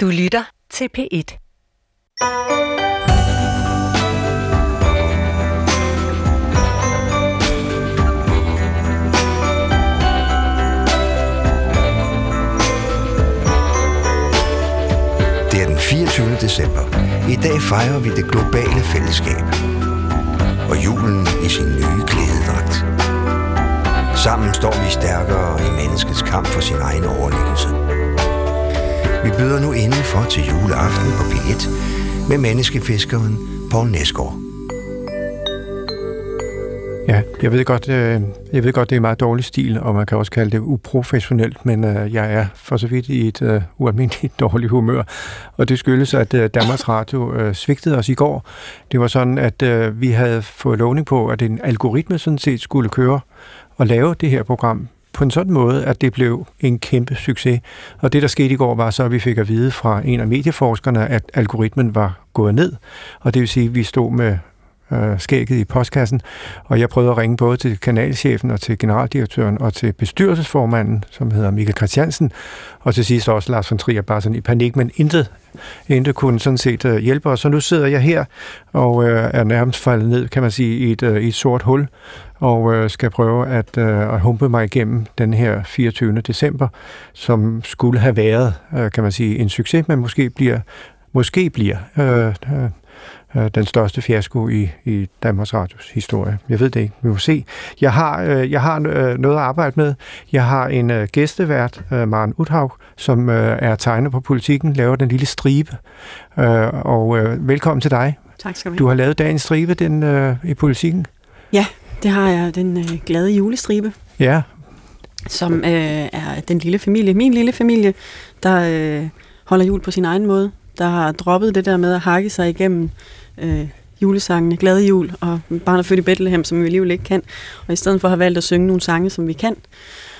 Du lytter til P1. Det er den 24. december. I dag fejrer vi det globale fællesskab. Og julen i sin nye klædedragt. Sammen står vi stærkere i menneskets kamp for sin egen overlevelse. Vi byder nu indenfor til juleaften på P1 med menneskefiskeren Paul Nesgaard. Ja, jeg ved godt, øh, jeg ved godt, det er meget dårlig stil, og man kan også kalde det uprofessionelt, men øh, jeg er for så vidt i et øh, ualmindeligt dårligt humør. Og det skyldes, at øh, Danmarks Radio øh, svigtede os i går. Det var sådan, at øh, vi havde fået lovning på, at en algoritme sådan set skulle køre og lave det her program på en sådan måde, at det blev en kæmpe succes. Og det, der skete i går, var så, at vi fik at vide fra en af medieforskerne, at algoritmen var gået ned. Og det vil sige, at vi stod med øh, skægget i postkassen, og jeg prøvede at ringe både til kanalchefen og til generaldirektøren og til bestyrelsesformanden, som hedder Michael Christiansen, og til sidst også Lars von Trier, bare sådan i panik, men intet, intet kunne sådan set øh, hjælpe os. Så nu sidder jeg her og øh, er nærmest faldet ned, kan man sige, i et, øh, i et sort hul, og øh, skal prøve at, øh, at humpe mig igennem den her 24. december, som skulle have været, øh, kan man sige, en succes, men måske bliver, måske bliver øh, øh, øh, den største fiasko i, i Danmarks Radios historie. Jeg ved det ikke. Vi må se. Jeg har, øh, jeg har øh, noget at arbejde med. Jeg har en øh, gæstevært, øh, Maren Uthaug, som øh, er tegner på politikken, laver den lille stribe. Øh, og øh, velkommen til dig. Tak skal du have. Du har lavet dagens stribe den, øh, i politikken. Ja, det har jeg. Den øh, glade julestribe, Ja, som øh, er den lille familie, min lille familie, der øh, holder jul på sin egen måde. Der har droppet det der med at hakke sig igennem øh, julesangene, glade jul og barn er født i Bethlehem, som vi alligevel ikke kan. Og i stedet for har valgt at synge nogle sange, som vi kan.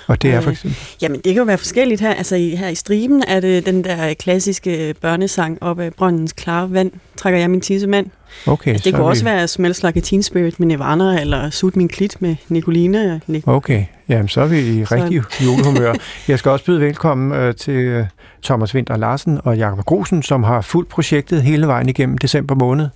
og det er Øh, for eksempel... Jamen, det kan jo være forskelligt her. Altså, i, her i striben er det den der klassiske børnesang op af brøndens klare vand, trækker jeg min tissemand. Okay, Altså, så det kunne vi- også være Smells Like a Teen Spirit med Nirvana, eller Sut min klit med Nicoline og Nic- Okay, jamen så er vi i rigtig julehumør. Jeg skal også byde velkommen øh, til øh, Thomas Winter Larsen og Jakob Grusen, som har fulgt projektet hele vejen igennem december måned.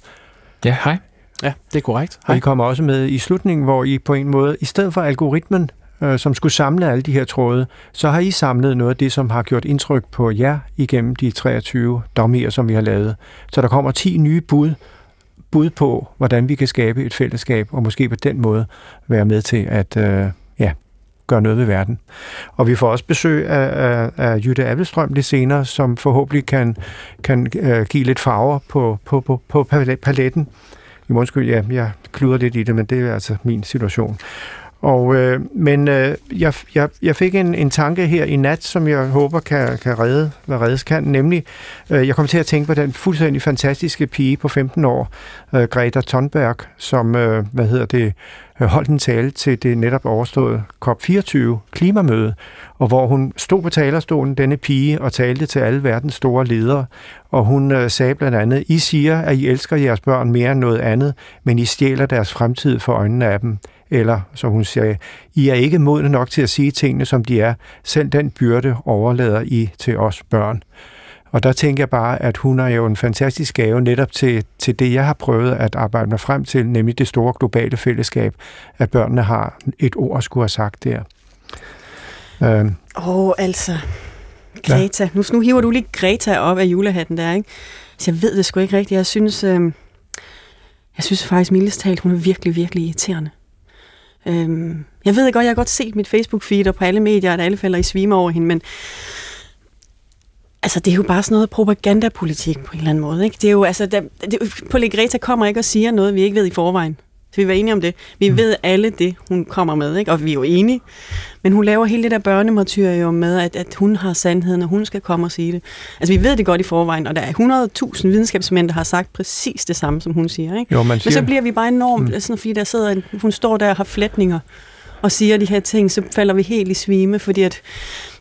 Ja, hej. Ja, det er korrekt. Og I kommer også med i slutningen, hvor I på en måde, i stedet for algoritmen, øh, som skulle samle alle de her tråde, så har I samlet noget af det, som har gjort indtryk på jer igennem de 23 dommer, som vi har lavet. Så der kommer 10 nye bud, bud på, hvordan vi kan skabe et fællesskab, og måske på den måde være med til at øh, gøre noget ved verden. Og vi får også besøg af, af, af Jytte Appelstrøm lidt senere, som forhåbentlig kan, kan øh, give lidt farver på, på, på, på paletten. I undskyld, ja, jeg kluder lidt i det, men det er altså min situation. Og, øh, men øh, jeg, jeg, jeg fik en, en tanke her i nat, som jeg håber kan, kan redde, hvad reddes kan, nemlig, øh, jeg kom til at tænke på den fuldstændig fantastiske pige på 15 år, øh, Greta Thunberg, som, øh, hvad hedder det, Øh, holdt en tale til det netop overståede COP24 klimamøde, og hvor hun stod på talerstolen, denne pige, og talte til alle verdens store ledere, og hun øh, sagde blandt andet, I siger, at I elsker jeres børn mere end noget andet, men I stjæler deres fremtid for øjnene af dem. Eller, som hun sagde, I er ikke modne nok til at sige tingene, som de er. Selv den byrde overlader I til os børn. Og der tænker jeg bare, at hun er jo en fantastisk gave netop til, til det, jeg har prøvet at arbejde mig frem til, nemlig det store globale fællesskab, at børnene har et ord at skulle have sagt der. Øhm. Åh, Åh, oh, altså. Greta. Nu, nu hiver du lige Greta op af julehatten der, ikke? Så jeg ved det sgu ikke rigtigt. Jeg synes, øh, jeg synes faktisk, mildest talt, hun er virkelig, virkelig irriterende. Øh, jeg ved godt, jeg har godt set mit Facebook-feed og på alle medier, at alle falder i svime over hende, men altså, det er jo bare sådan noget propagandapolitik på en eller anden måde. Ikke? Det er jo, altså, der, det, Polly Greta kommer ikke og siger noget, vi ikke ved i forvejen. Så vi var enige om det. Vi mm. ved alle det, hun kommer med, ikke? og vi er jo enige. Men hun laver hele det der børnemartyrium med, at, at hun har sandheden, og hun skal komme og sige det. Altså, vi ved det godt i forvejen, og der er 100.000 videnskabsmænd, der har sagt præcis det samme, som hun siger. Ikke? jo, man Men siger, så bliver vi bare enormt, mm. sådan, fordi der sidder en, hun står der og har flætninger, og siger de her ting, så falder vi helt i svime, fordi at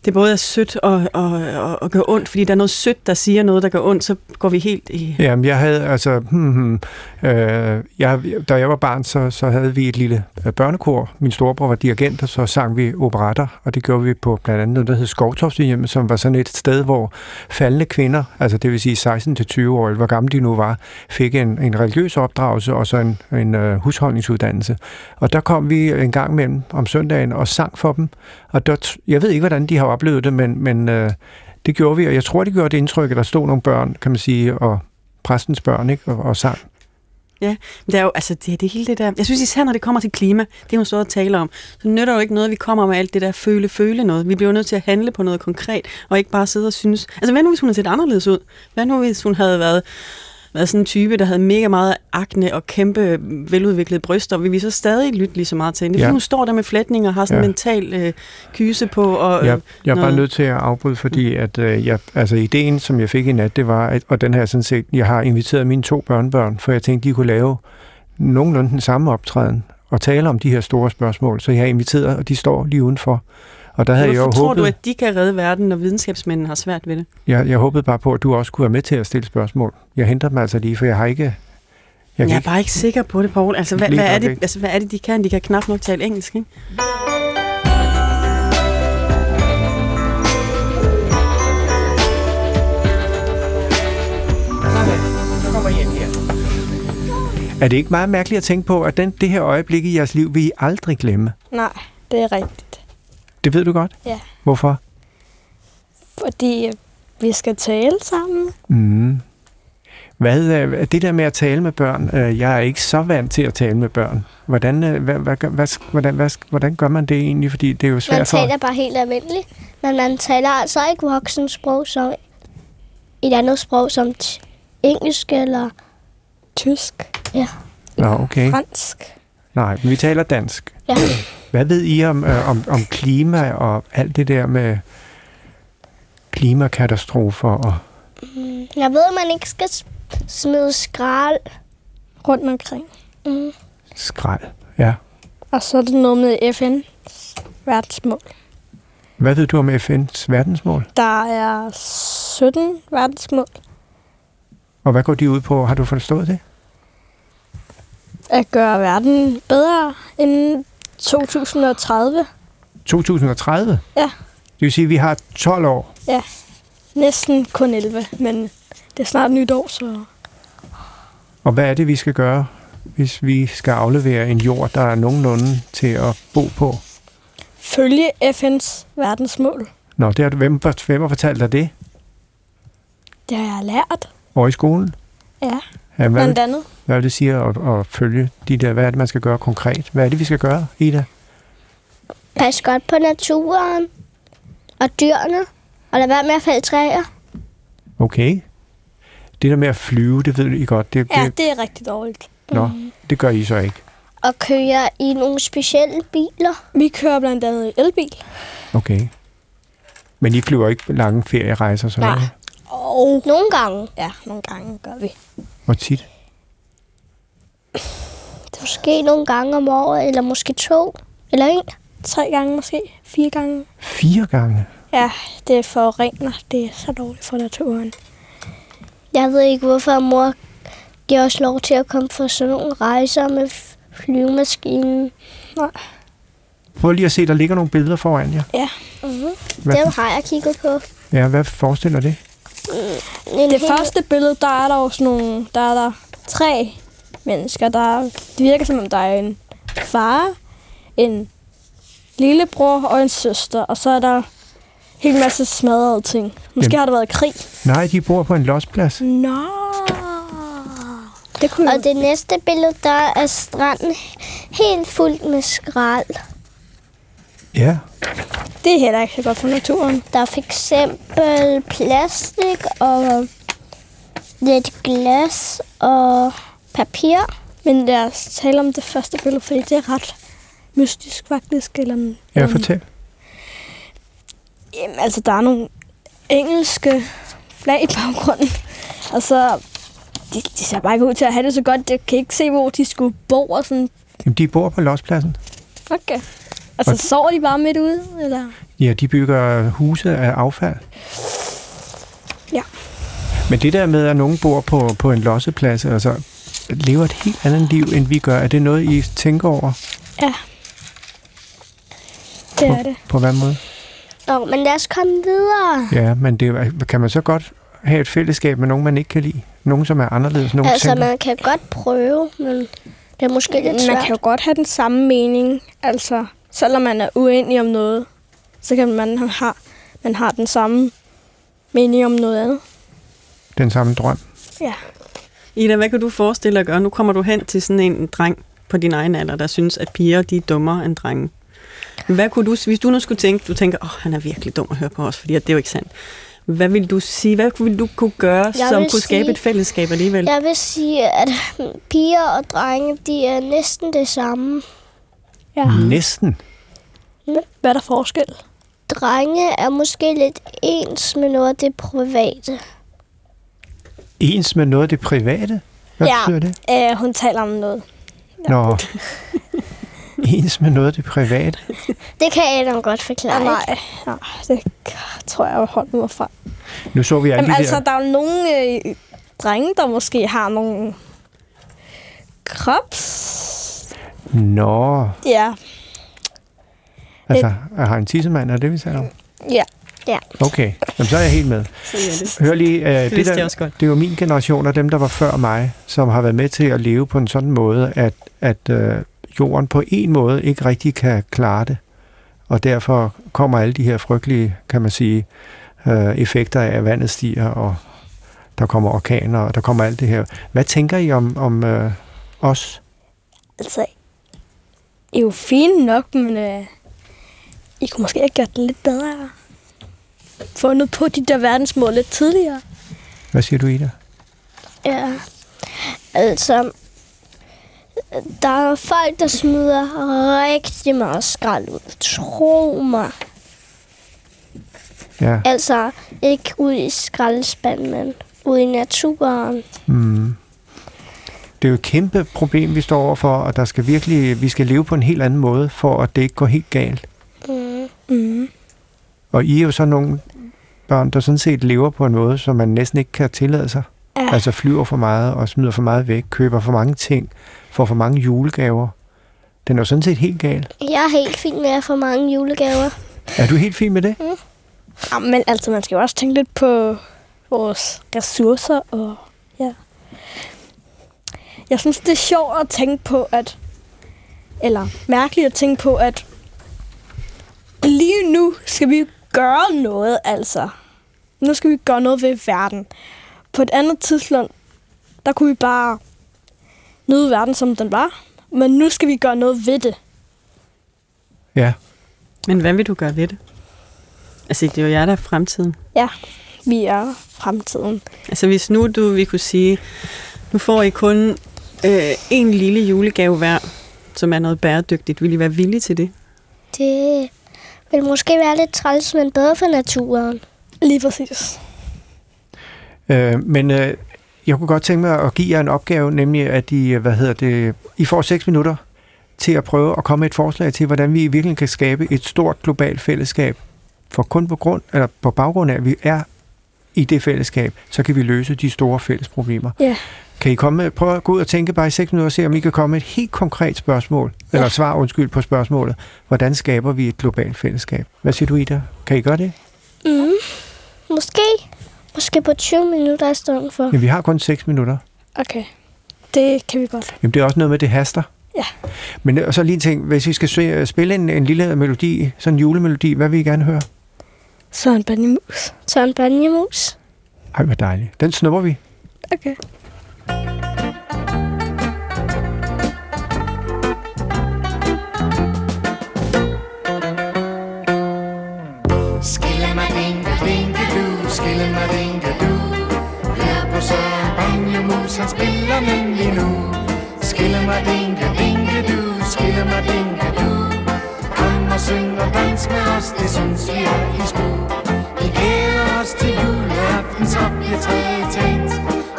det både er sødt og, og, og, og gør ondt, fordi der er noget sødt, der siger noget, der gør ondt, så går vi helt i... Jamen, jeg havde altså... Hmm, hmm, øh, jeg, da jeg var barn, så, så havde vi et lille øh, børnekor. Min storebror var dirigent, og så sang vi operetter, og det gjorde vi på blandt andet noget, der hed Skovtoftehjem, som var sådan et sted, hvor faldende kvinder, altså det vil sige 16-20 år, hvor gamle de nu var, fik en, en religiøs opdragelse og så en, en uh, husholdningsuddannelse. Og der kom vi en gang imellem om søndagen og sang for dem, og der, jeg ved ikke, hvordan de har oplevet det, men, men øh, det gjorde vi, og jeg tror, det gjorde det indtryk, at der stod nogle børn, kan man sige, og præstens børn, ikke, og, og sang. Ja, det er jo, altså det, det hele det der, jeg synes især, når det kommer til klima, det hun står og taler om, så nytter jo ikke noget, at vi kommer med alt det der føle-føle noget. Vi bliver jo nødt til at handle på noget konkret, og ikke bare sidde og synes, altså hvad nu, hvis hun havde set anderledes ud? Hvad nu, hvis hun havde været været sådan en type, der havde mega meget akne og kæmpe veludviklede bryster, vil vi så stadig lytte lige så meget til hende. Det er ja. hun står der med flætninger og har sådan ja. en mental øh, kyse på. Og, jeg, jeg er noget. bare nødt til at afbryde, fordi at, øh, jeg, altså, ideen, som jeg fik i nat, det var, at, og den her sådan set, jeg har inviteret mine to børnebørn, for jeg tænkte, de kunne lave nogenlunde den samme optræden og tale om de her store spørgsmål. Så jeg har inviteret, og de står lige udenfor. Og der havde Hvorfor jeg jo tror håbet, du, at de kan redde verden, når videnskabsmændene har svært ved det? Jeg, jeg håbede bare på, at du også kunne være med til at stille spørgsmål. Jeg henter dem altså lige, for jeg har ikke... Jeg, jeg er ikke... bare ikke sikker på det, Poul. Altså, hvad, hvad, er det, altså, hvad er det, de kan? De kan knap nok tale engelsk, ikke? Er det ikke meget mærkeligt at tænke på, at den, det her øjeblik i jeres liv vil I aldrig glemme? Nej, det er rigtigt. Det ved du godt? Ja. Hvorfor? Fordi vi skal tale sammen. Mm. Hvad, øh, det der med at tale med børn, øh, jeg er ikke så vant til at tale med børn. Hvordan, øh, hvad, hvad, hvad, hvordan, hvad, hvordan gør man det egentlig? Fordi det er jo svært Man taler bare helt almindeligt, men man taler altså ikke voksensprog som et andet sprog som engelsk eller tysk. Ja. Nå, okay. Fransk. Nej, men vi taler dansk. Ja. Hvad ved I om, øh, om, om klima og alt det der med klimakatastrofer? Og... Mm, jeg ved, at man ikke skal smide skrald rundt omkring. Mm. Skrald, ja. Og så er det noget med FN's verdensmål. Hvad ved du om FN's verdensmål? Der er 17 verdensmål. Og hvad går de ud på? Har du forstået det? At gøre verden bedre end 2030. 2030? Ja. Det vil sige, at vi har 12 år? Ja, næsten kun 11, men det er snart nyt år, så... Og hvad er det, vi skal gøre, hvis vi skal aflevere en jord, der er nogenlunde til at bo på? Følge FN's verdensmål. Nå, det har du, hvem, hvem har fortalt dig det? Det har jeg lært. Og i skolen? Ja, ja hvad, blandt andet. Hvad vil det sige at, at følge de der, hvad er det, man skal gøre konkret? Hvad er det, vi skal gøre, Ida? Pas godt på naturen og dyrene, og lad være med at fælde træer. Okay. Det der med at flyve, det ved I godt. Det, Ja, det, det er rigtig dårligt. Nå, det gør I så ikke. Og køre i nogle specielle biler. Vi kører blandt andet i elbil. Okay. Men I flyver ikke lange ferierejser så Nej. noget? Og Nogle gange. ja, nogle gange gør vi. Hvor tit? Måske nogle gange om året, eller måske to, eller en. Tre gange måske. Fire gange. Fire gange? Ja, det forurener. Det er så dårligt for naturen. Jeg ved ikke, hvorfor mor giver os lov til at komme på sådan nogle rejser med flyvemaskinen. Prøv lige at se, der ligger nogle billeder foran jer. Ja. Mm-hmm. Hvad, Dem har jeg kigget på. ja, hvad forestiller det? En Det hel- første billede, der er der jo sådan nogle, der er der tre mennesker. Der, er- det virker som om, der er en far, en lillebror og en søster. Og så er der en hel masse smadrede ting. Måske Jamen. har der været krig. Nej, de bor på en losplads. Nå. Det kunne Og det næste billede, der er stranden helt fuldt med skrald. Ja. det er heller ikke så godt for naturen. Der er for eksempel plastik og lidt glas og papir. Men lad os tale om det første billede, fordi det er ret mystisk faktisk. Eller, Ja, fortæl. Jamen, altså, der er nogle engelske flag i baggrunden. Og så, de, de ser bare ikke ud til at have det så godt. Jeg kan ikke se, hvor de skulle bo og sådan. Jamen, de bor på lospladsen. Okay. Altså, Og- sover de bare midt ude, eller? Ja, de bygger huse af affald. Ja. Men det der med, at nogen bor på, på en losseplads, altså lever et helt andet liv, end vi gør, er det noget, I tænker over? Det er det. På hvad måde? Nå, men lad os komme videre. Ja, men det, er- kan man så godt have et fællesskab med nogen, man ikke kan lide? Nogen, som er anderledes? Nogen Altså, tænker, man kan godt prøve, men det er måske lidt Man svært. kan jo godt have den samme mening. Altså, selvom man er uenig om noget, så kan man have, man har den samme mening om noget andet. den samme drøm. Ja. Ida, hvad kan du forestille dig at gøre? Nu kommer du hen til sådan en dreng på din egen alder, der synes, at piger de er dummere end drenge. Hvad kunne du, hvis du nu skulle tænke, du tænker, åh, oh, han er virkelig dum at høre på os, fordi at det er jo ikke sandt. Hvad vil du sige, hvad ville du kunne gøre, Jeg som kunne skabe sige- et fællesskab alligevel? Jeg vil sige, at piger og drenge, de er næsten det samme. Ja. Næsten. Hvad er der forskel? Drenge er måske lidt ens med noget af det private. Ens med noget af det private? Hvad Ja. betyder det? Æh, hun taler om noget. Nå. Ens med noget af det private? Det kan Adam godt forklare. Ja, ikke? nej, nej, det tror jeg, jeg holdt mig fra. Nu så vi alle Jamen, de altså, der... der er jo nogle øh, drenge, der måske har nogle krops... Nå, Ja, altså, jeg har en tissemand, er det, vi taler om? ja. Okay, Jamen, så er jeg helt med. Det. Hør lige, uh, det, vidste der, det er jo min generation og dem, der var før mig, som har været med til at leve på en sådan måde, at, at uh, jorden på en måde ikke rigtig kan klare det. Og derfor kommer alle de her frygtelige, kan man sige, uh, effekter af, at vandet stiger, og der kommer orkaner, og der kommer alt det her. Hvad tænker I om, om uh, os? Altså, I er jo fine nok, men øh, I kunne måske have gjort det lidt bedre. Fundet på de der verdensmål lidt tidligere. Hvad siger du, Ida? Ja. Altså, der er folk, der smider rigtig meget skrald ud. Tro mig. Ja. Altså, ikke ud i skraldespanden, men ud i naturen. Mm. Det er jo et kæmpe problem, vi står overfor, og der skal virkelig, vi skal leve på en helt anden måde, for at det ikke går helt galt. Mm. Mm. Og I er jo så nogle børn, der sådan set lever på en måde, som man næsten ikke kan tillade sig. Ja. Altså flyver for meget og smider for meget væk, køber for mange ting, får for mange julegaver. Den er jo sådan set helt gal. Jeg er helt fint med at få mange julegaver. Er du helt fin med det? Ja, men altså, man skal jo også tænke lidt på vores ressourcer, og ja. Jeg synes, det er sjovt at tænke på, at, eller mærkeligt at tænke på, at lige nu skal vi gøre noget, altså. Nu skal vi gøre noget ved verden. På et andet tidspunkt, der kunne vi bare nyde verden, som den var. Men nu skal vi gøre noget ved det. Ja. Men hvad vil du gøre ved det? Altså, det er jo jer, der er fremtiden. Vi er fremtiden. Altså, hvis nu du vi kunne sige, nu får I kun øh, en lille julegave hver, som er noget bæredygtigt. Vil I være villige til det? Det vil måske være lidt træls, men bedre for naturen. Lige præcis. Øh, men øh, jeg kunne godt tænke mig at give jer en opgave, nemlig at I, øh, hvad hedder det, I får 6 minutter til at prøve at komme med et forslag til, hvordan vi i virkeligheden kan skabe et stort globalt fællesskab. For kun på grund, eller på baggrund af, at vi er i det fællesskab, så kan vi løse de store fælles problemer. Ja. Kan I komme med, prøve at gå ud og tænke bare i 6 minutter og se, om I kan komme med et helt konkret spørgsmål, ja. eller svar, undskyld, på spørgsmålet. Hvordan skaber vi et globalt fællesskab? Hvad siger du, Ida? Kan I gøre det? Mm. Måske. Måske på 20 minutter i stedet for. Men vi har kun 6 minutter. Okay. Det kan vi godt. Jamen, det er også noget med, det haster. Ja. Men øh, og så lige en ting, hvis vi skal se- spille en, en lille melodi, sådan en julemelodi, hvad vil I gerne høre? Så en banjemus. Søren Banjemus. Ej, hvor dejligt. Den snupper vi. Okay. Banjemus, han spiller nemlig nu. Skille Skillemadinke, dinke du, skille mig skillemadinke du. Kom og syng og dans med os, det synes vi er i sko. Vi glæder os til juleaften, så bliver træet tændt.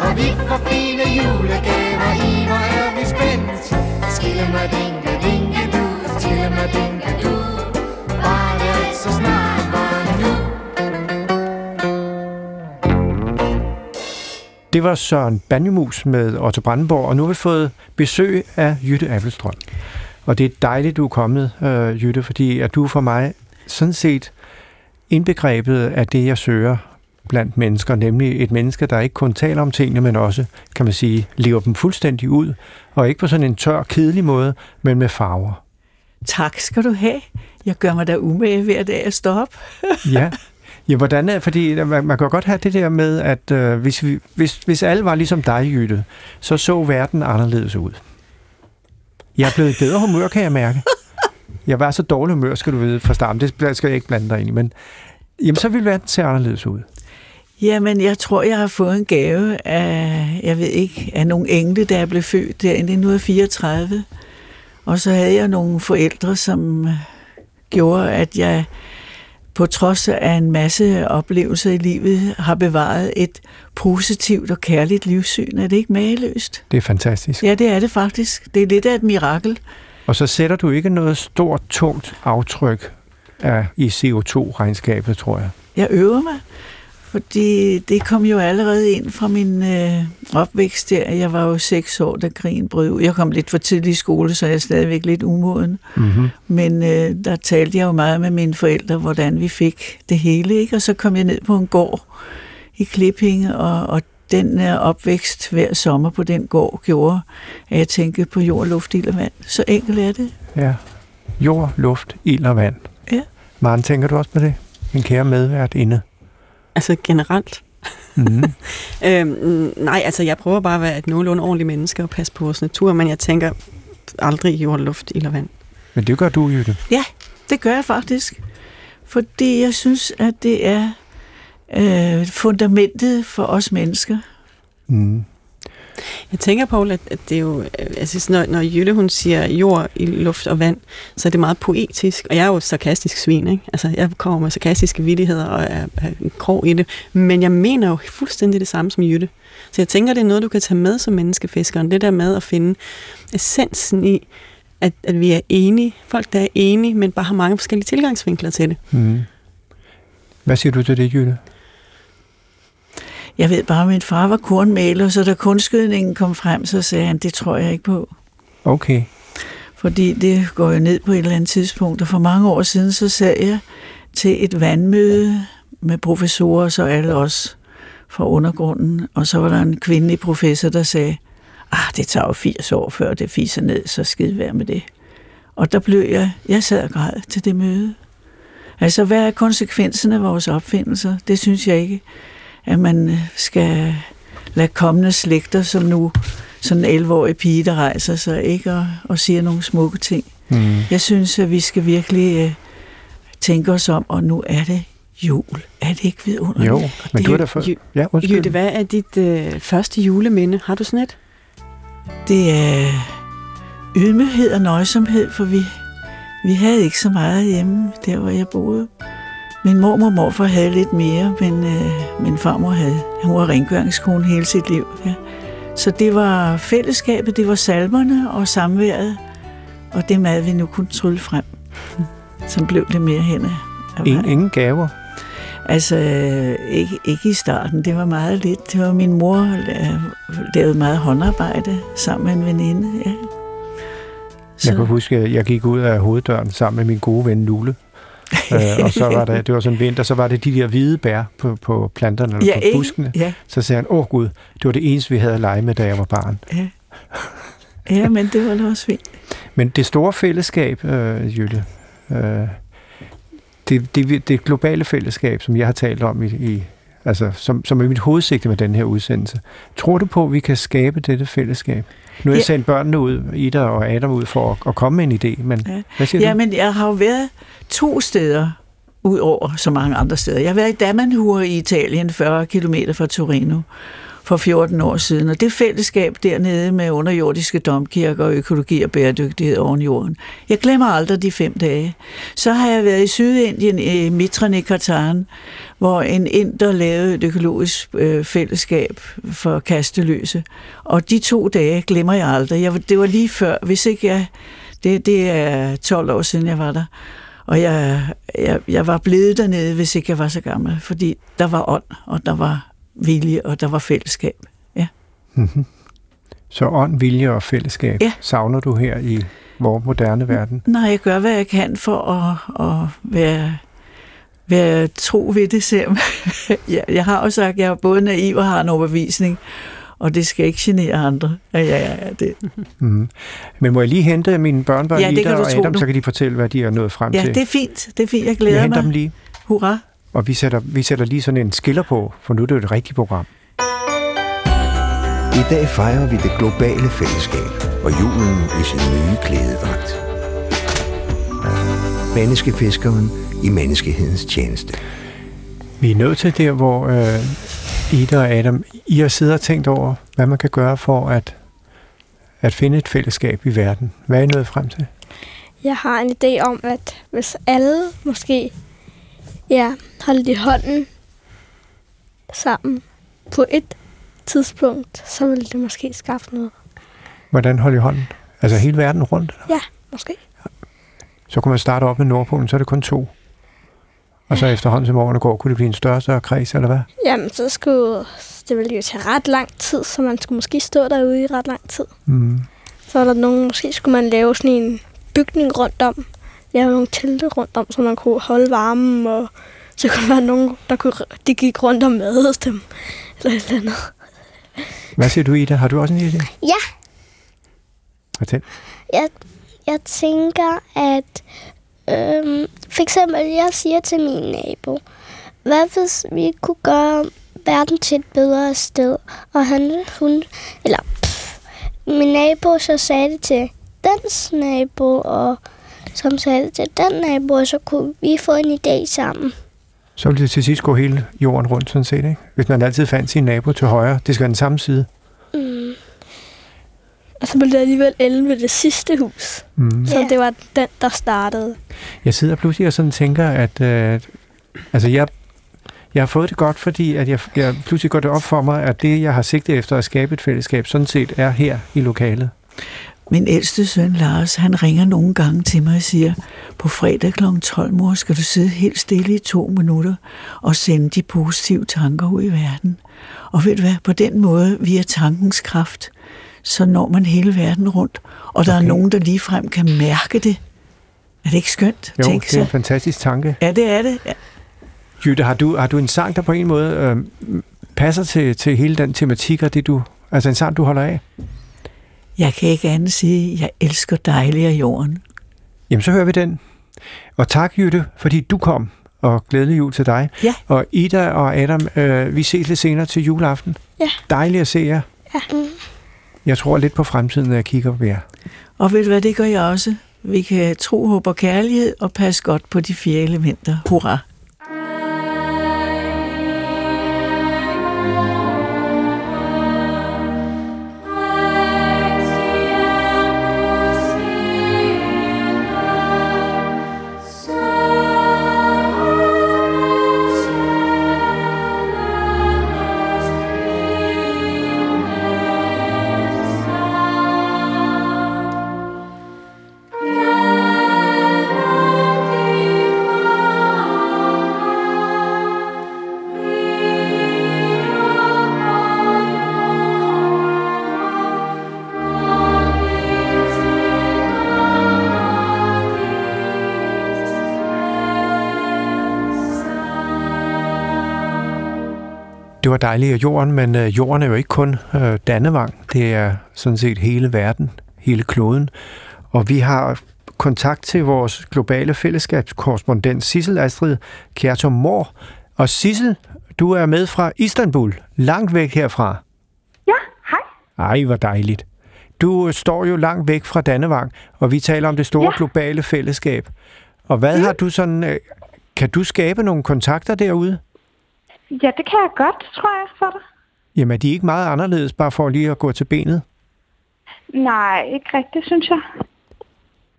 Og vi får fine julegaver i, hvor er vi spændt. Skille Skillemadinke, dinke du, skille mig skillemadinke du. Bare Det så snart. Var Søren Banjemus med Otto Brandenborg, og nu har vi fået besøg af Jytte Appelstrøm. Og det er dejligt, du er kommet, øh, Jytte, fordi at du for mig sådan set indbegrebet af det, jeg søger blandt mennesker, nemlig et menneske, der ikke kun taler om tingene, men også, kan man sige, lever dem fuldstændig ud, og ikke på sådan en tør, kedelig måde, men med farver. Tak skal du have. Jeg gør mig da umage hver dag at stå op. ja. Ja, hvordan er, fordi øh, man, man kan godt have det der med, at øh, hvis, vi, hvis, hvis alle var ligesom dig, Jytte, så så verden anderledes ud. Jeg er blevet bedre humør, kan jeg mærke. Jeg var så dårlig humør, skal du vide, fra starten. Det skal jeg ikke blande dig ind i, men jamen, så ville verden se anderledes ud. Jamen, jeg tror, jeg har fået en gave af, jeg ved ikke, af nogle engle, der jeg blev født der i 1934. Og så havde jeg nogle forældre, som øh, gjorde, at jeg på trods af en masse oplevelser i livet, har bevaret et positivt og kærligt livssyn. Er det ikke mageløst? Det er fantastisk. Ja, det er det faktisk. Det er lidt af et mirakel. Og så sætter du ikke noget stort, tungt aftryk af, i CO2-regnskabet, tror jeg. Jeg øver mig. Fordi det kom jo allerede ind fra min øh, opvækst der. Jeg var jo seks år, da krigen brød ud. Jeg kom lidt for tidlig i skole, så jeg er stadigvæk lidt umoden. Mm-hmm. Men øh, der talte jeg jo meget med mine forældre, hvordan vi fik det hele. Ikke? Og så kom jeg ned på en gård i Klippinge, og, og den øh, opvækst hver sommer på den gård gjorde, at jeg tænkte på jord, luft, ild og vand. Så enkelt er det. Ja, jord, luft, ild og vand. Ja. Maren, tænker du også på det? Min kære medvært inde. Altså generelt? Mm. øhm, nej, altså jeg prøver bare at være et nogenlunde ordentligt menneske og passe på vores natur, men jeg tænker aldrig jord, luft, ild og vand. Men det gør du, Jytte. Ja, det gør jeg faktisk. Fordi jeg synes, at det er øh, fundamentet for os mennesker. Mm. Jeg tænker, Poul, at, at det er jo, øh, altså, når, når Jytte hun siger jord, i luft og vand, så er det meget poetisk, og jeg er jo et sarkastisk svin, ikke? Altså, jeg kommer med sarkastiske vittigheder og er, er krog i det, men jeg mener jo fuldstændig det samme som Jytte. Så jeg tænker, det er noget, du kan tage med som menneskefiskeren, det der med at finde essensen i, at, at vi er enige, folk der er enige, men bare har mange forskellige tilgangsvinkler til det. Mm. Hvad siger du til det, Jytte? Jeg ved bare, at min far var kornmaler, så da kunstskydningen kom frem, så sagde han, det tror jeg ikke på. Okay. Fordi det går jo ned på et eller andet tidspunkt, og for mange år siden, så sad jeg til et vandmøde med professorer, så alle os fra undergrunden, og så var der en kvindelig professor, der sagde, ah, det tager jo 80 år, før det fiser ned, så skid være med det. Og der blev jeg, jeg sad og græd til det møde. Altså, hvad er konsekvensen af vores opfindelser? Det synes jeg ikke at man øh, skal lade kommende slægter, som nu sådan en 11-årig pige, der rejser sig, ikke, og, og siger nogle smukke ting. Mm. Jeg synes, at vi skal virkelig uh, tænke os om, og nu er det jul. Er det ikke vidunderligt? Jo, men du er der for... Ja, undskyld. Jytte, hvad er dit uh, første juleminde? Har du sådan et? Det er ydmyghed og nøjsomhed, for vi, vi havde ikke så meget hjemme, der hvor jeg boede. Min mormor og morfar havde lidt mere, men øh, min farmor havde. Hun var rengøringskone hele sit liv. Ja. Så det var fællesskabet, det var salmerne og samværet, og det mad, vi nu kunne trylle frem. Så blev det mere hen af ingen, ingen gaver? Altså, ikke, ikke i starten. Det var meget lidt. Det var min mor, der lavede meget håndarbejde sammen med en veninde. Ja. Så. Jeg kan huske, at jeg gik ud af hoveddøren sammen med min gode ven Lule øh, og så var det, det var sådan vinter, så var det de der hvide bær på, på planterne eller ja, på buskene. Ja. Så sagde han, åh oh, gud, det var det eneste, vi havde at lege med, da jeg var barn. Ja, ja men det var da også fint. Men det store fællesskab, øh, Jytte, øh, det, det, det globale fællesskab, som jeg har talt om i, i altså, som, som er mit hovedsigte med den her udsendelse. Tror du på, at vi kan skabe dette fællesskab? Nu har jeg ja. sendt børnene ud, Ida og Adam ud for at, at komme med en idé, men ja. hvad siger ja, du? men jeg har jo været to steder ud over så mange andre steder. Jeg har været i Damanhur i Italien, 40 km fra Torino for 14 år siden, og det fællesskab dernede med underjordiske domkirker og økologi og bæredygtighed oven jorden. Jeg glemmer aldrig de fem dage. Så har jeg været i Sydindien, i Mitra i hvor en inder lavede et økologisk øh, fællesskab for kasteløse. Og de to dage glemmer jeg aldrig. Jeg, det var lige før, hvis ikke jeg... Det, det er 12 år siden, jeg var der. Og jeg, jeg, jeg var blevet dernede, hvis ikke jeg var så gammel, fordi der var ånd, og der var vilje, og der var fællesskab. Mm-hmm. Så ånd, vilje og fællesskab Ja. savner du her i vores moderne verden? Nej, jeg gør, hvad jeg kan for at, at være, være tro ved det selv. jeg, jeg har jo sagt, at jeg er både naiv og har en overbevisning, og det skal ikke genere andre. Ja, ja, ja, det. Mm. Men må jeg lige hente mine børnebørn, Ja, Ida og Adam, du. så kan de fortælle, hvad de er nået frem ja, til. det er fint. Det er fint. Jeg jeg glæder henter mig. dem lige. Hurra. Og vi sætter, vi sætter lige sådan en skiller på, for nu er det jo et rigtigt program. I dag fejrer vi det globale fællesskab og julen i sin nye klædedragt. Menneskefiskeren i menneskehedens tjeneste. Vi er nået til der, hvor øh, Ida og Adam, I har siddet og tænkt over, hvad man kan gøre for at, at finde et fællesskab i verden. Hvad er I nået frem til? Jeg har en idé om, at hvis alle måske ja, holdt i hånden sammen på et tidspunkt, så ville det måske skaffe noget. Hvordan holde i hånden? Altså hele verden rundt? Eller? Ja, måske. Så kunne man starte op med Nordpolen, så er det kun to. Og så efterhånden som årene går, kunne det blive en større større kreds, eller hvad? Jamen, så skulle det ville jo tage ret lang tid, så man skulle måske stå derude i ret lang tid. Mm. Så er der nogen, måske skulle man lave sådan en bygning rundt om. Lave nogle telte rundt om, så man kunne holde varmen, og så kunne der være nogen, der kunne, de gik rundt og madede dem. Eller et eller andet. Hvad siger du, Ida? Har du også en idé? Ja, Fortæl. jeg, jeg tænker, at øhm, for eksempel, jeg siger til min nabo, hvad hvis vi kunne gøre verden til et bedre sted? Og han, hun, eller pff, min nabo så sagde det til dens nabo, og som sagde til den nabo, så kunne vi få en idé sammen. Så ville det til sidst gå hele jorden rundt, sådan set, ikke? Hvis man altid fandt sin nabo til højre. Det skal være den samme side. Mm. Og så blev det alligevel ende ved det sidste hus. Mm. Så Ja. det var den, der startede. Jeg sidder pludselig og sådan tænker, at øh, altså jeg, jeg har fået det godt, fordi at jeg, jeg pludselig går det op for mig, at det, jeg har sigtet efter at skabe et fællesskab, sådan set er her i lokalet. Min ældste søn Lars, han ringer nogle gange til mig og siger, på fredag kl. 12, mor, skal du sidde helt stille i to minutter og sende de positive tanker ud i verden. Og ved du hvad, på den måde, via tankens kraft, så når man hele verden rundt, og der okay. Er nogen, der ligefrem kan mærke det. Er det ikke skønt? Jo, Tænk det er en fantastisk tanke. Ja, det er det. Ja. Jytte, har du, har du en sang, der på en måde øh, passer til, til hele den tematik og det du... Altså en sang, du holder af? Jeg kan ikke andet sige, at jeg elsker dejlig af jorden. Jamen, så hører vi den. Og tak, Jytte, fordi du kom, og glædelig jul til dig. Ja. Og Ida og Adam, øh, vi ses lidt senere til juleaften. Ja. Dejligt at se jer. Mm. Jeg tror lidt på fremtiden, når jeg kigger på jer. Og ved du hvad, det gør jeg også. Vi kan tro, håb og kærlighed og passe godt på de fire elementer. Hurra! Dejligt af jorden, men øh, jorden er jo ikke kun øh, Dannevang. Det er sådan set hele verden, hele kloden. Og vi har kontakt til vores globale fællesskabskorrespondent Sissel Astrid Kjertum Mor. Og Sissel, du er med fra Istanbul, langt væk herfra. Ja, hej. Ej, hvor dejligt. Du øh, står jo langt væk fra Dannevang, og vi taler om det store Ja. globale fællesskab. Og hvad har du sådan... Øh, kan du skabe nogle kontakter derude? Ja, det kan jeg godt, tror jeg, for dig. Jamen, er de ikke meget anderledes, bare for lige at gå til benet? Nej, ikke rigtigt, synes jeg.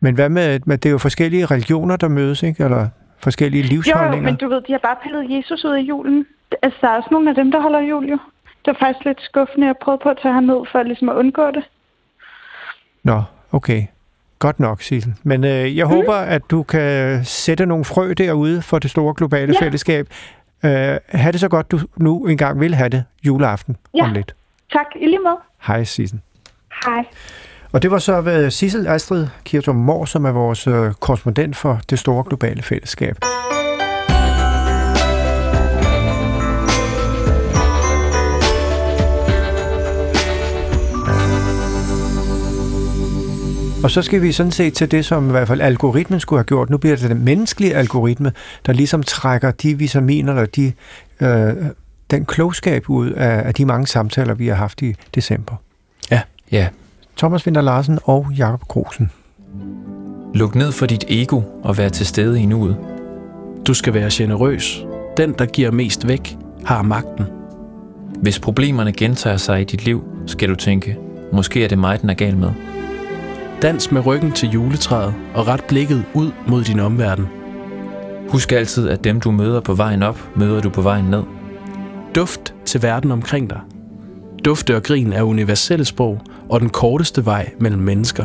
Men hvad med, med det er jo forskellige religioner, der mødes, ikke? Eller forskellige Jo, jo, livsholdninger? men du ved, de har bare pillet Jesus ud af julen. Altså, der er også nogle af dem, der holder jul, jo. Det var faktisk lidt skuffende. Jeg prøvede på at tage ham ned for ligesom at undgå det. Nå, okay. Godt nok, Sissel. Men øh, jeg mm. håber, at du kan sætte nogle frø derude for det store globale Ja. fællesskab. Øh, ha' det så godt, du nu engang vil have det juleaften Ja. om lidt. Tak, i lige måde. Hej, Sissel. Hej. Og det var så ved Sissel Astrid Kirtum Mor, som er vores øh, korrespondent for det store globale fællesskab. Og så skal vi sådan set til det, som i hvert fald algoritmen skulle have gjort. Nu bliver det den menneskelige algoritme, der ligesom trækker de vitaminer, eller de, øh, den klogskab ud af, af de mange samtaler, vi har haft i december. Ja. Ja. Thomas Winter Larsen og Jakob Krosen. Luk ned for dit ego og vær til stede i nuet. Du skal være generøs. Den, der giver mest væk, har magten. Hvis problemerne gentager sig i dit liv, skal du tænke, måske er det mig, den er gal med. Dans med ryggen til juletræet og ret blikket ud mod din omverden. Husk altid, at dem du møder på vejen op, møder du på vejen ned. Duft til verden omkring dig. Dufte og grin er universelle sprog og den korteste vej mellem mennesker.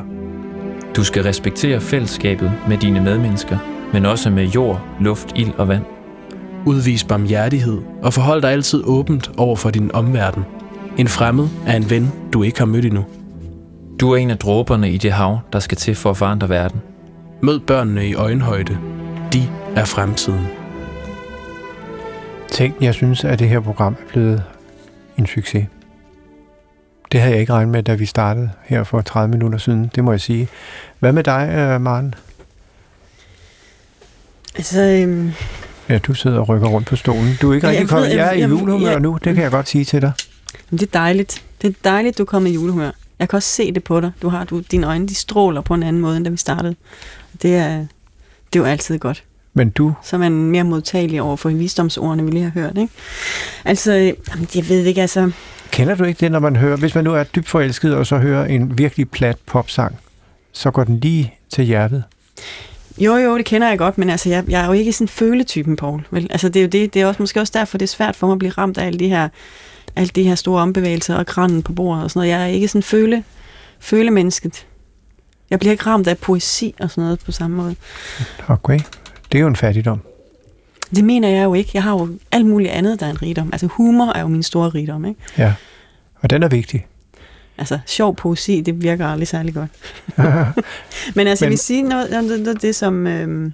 Du skal respektere fællesskabet med dine medmennesker, men også med jord, luft, ild og vand. Udvis barmhjertighed og forhold dig altid åbent over for din omverden. En fremmed er en ven, du ikke har mødt endnu. Du er en af dråberne i det hav, der skal til for at forandre verden. Mød børnene i øjenhøjde. De er fremtiden. Tænk, jeg synes, at det her program er blevet en succes. Det havde jeg ikke regnet med, da vi startede her for 30 minutter siden, det må jeg sige. Hvad med dig, øh, Maren? Altså, øhm, Ja, du sidder og rykker rundt på stolen. Du er ikke Ja, rigtig jeg kommet. Jeg er i julehumør jeg- nu, det kan jeg godt sige til dig. det er dejligt. Det er dejligt, du er kommet i julehumør. Jeg kan også se det på dig. Du har, du, dine øjne de stråler på en anden måde, end da vi startede. Det er, det er jo altid godt. Men du, Så er man mere modtagelig over for visdomsordene, vi lige har hørt. Ikke? Altså, jamen, jeg ved ikke, altså... kender du ikke det, når man hører, hvis man nu er dybt forelsket, og så hører en virkelig plat popsang, så går den lige til hjertet. Jo, jo, det kender jeg godt, men altså, jeg, jeg er jo ikke sådan føletypen, Paul. Vel? Altså, det er jo det, det er også, måske også derfor, det er svært for mig at blive ramt af alle de her, alle de her store ombevægelser og kranen på bordet og sådan noget. Jeg er ikke sådan føle, følemennesket. Jeg bliver ikke ramt af poesi og sådan noget på samme måde. Okay, det er jo en fattigdom. Det mener jeg jo ikke. Jeg har jo alt muligt andet, der er en rigdom. Altså humor er jo min store rigdom, ikke? Ja, og den er vigtig. Altså sjov poesi, det virker aldrig særlig godt. Men altså, Men- jeg vil sige noget om det, det, det som øhm,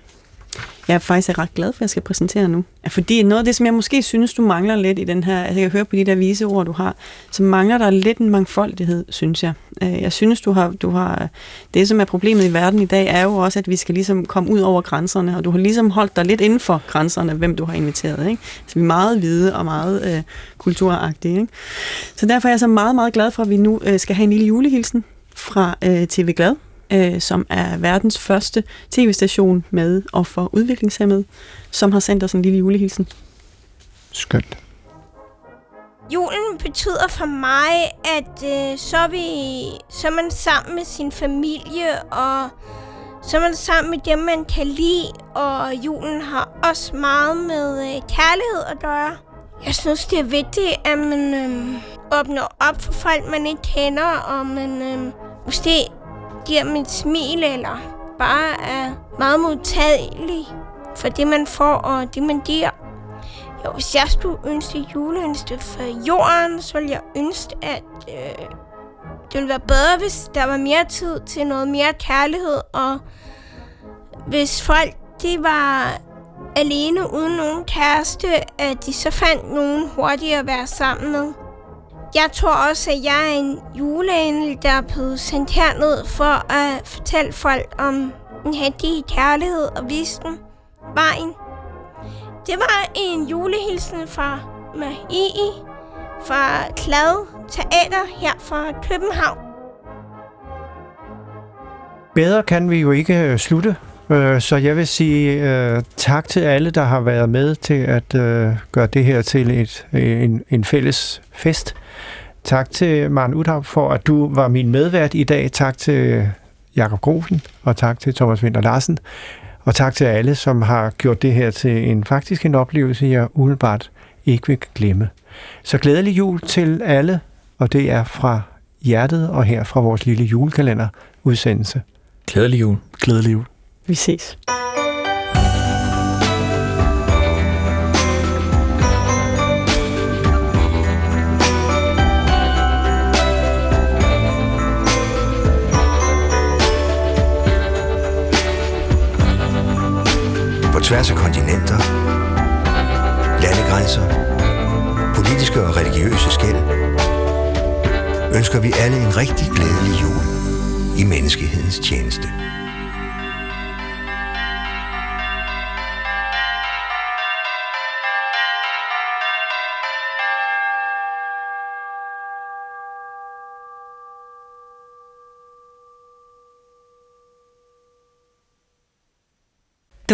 jeg faktisk er ret glad for, at jeg skal præsentere nu. Fordi noget af det, som jeg måske synes, du mangler lidt i den her, altså jeg kan høre på de der vise ord, du har, så mangler der lidt en mangfoldighed, synes jeg. Øh, jeg synes, du har, du har, det som er problemet i verden i dag, er jo også, at vi skal ligesom komme ud over grænserne, og du har ligesom holdt dig lidt inden for grænserne, hvem du har inviteret. Ikke? Så vi er meget hvide og meget øh, kulturagtige. Ikke? Så derfor er jeg så meget, meget glad for, at vi nu øh, skal have en lille julehilsen fra øh, TV Glad, øh, som er verdens første tv-station med og for udviklingshemmede, som har sendt os en lille julehilsen. Skønt. Julen betyder for mig, at øh, så, er vi, så er man sammen med sin familie, og så er man sammen med dem, man kan lide, og julen har også meget med øh, kærlighed at gøre. Jeg synes, det er vigtigt, at man øh, åbner op for folk, man ikke kender, og man øh, måske giver mit et smil, eller bare er meget modtagelig for det, man får, og det, man giver. Jo, hvis jeg skulle ønske juleønske for jorden, så ville jeg ønske, at øh, det ville være bedre, hvis der var mere tid til noget mere kærlighed, og hvis folk de var alene uden nogen kæreste, at de så fandt nogen hurtigt at være sammen med. Jeg tror også, at jeg er en juleengel, der er blevet sendt herned for at fortælle folk om den heldige kærlighed og vise dem vejen. Det var en julehilsen fra Marie fra Klad Teater her fra København. Bedre kan vi jo ikke øh, slutte, øh, så jeg vil sige øh, tak til alle, der har været med til at øh, gøre det her til et, øh, en, en fælles fest. Tak til Maren Udhav for, at du var min medvært i dag. Tak til Jakob Grosen, og tak til Thomas Winter Larsen. Og tak til alle, som har gjort det her til en faktisk en oplevelse, jeg umiddelbart ikke vil glemme. Så glædelig jul til alle, og det er fra hjertet og her fra vores lille julekalender udsendelse. Glædelig jul. Glædelig jul. Vi ses. Tværs af kontinenter, landegrænser, politiske og religiøse skæld, ønsker vi alle en rigtig glædelig jul i menneskehedens tjeneste.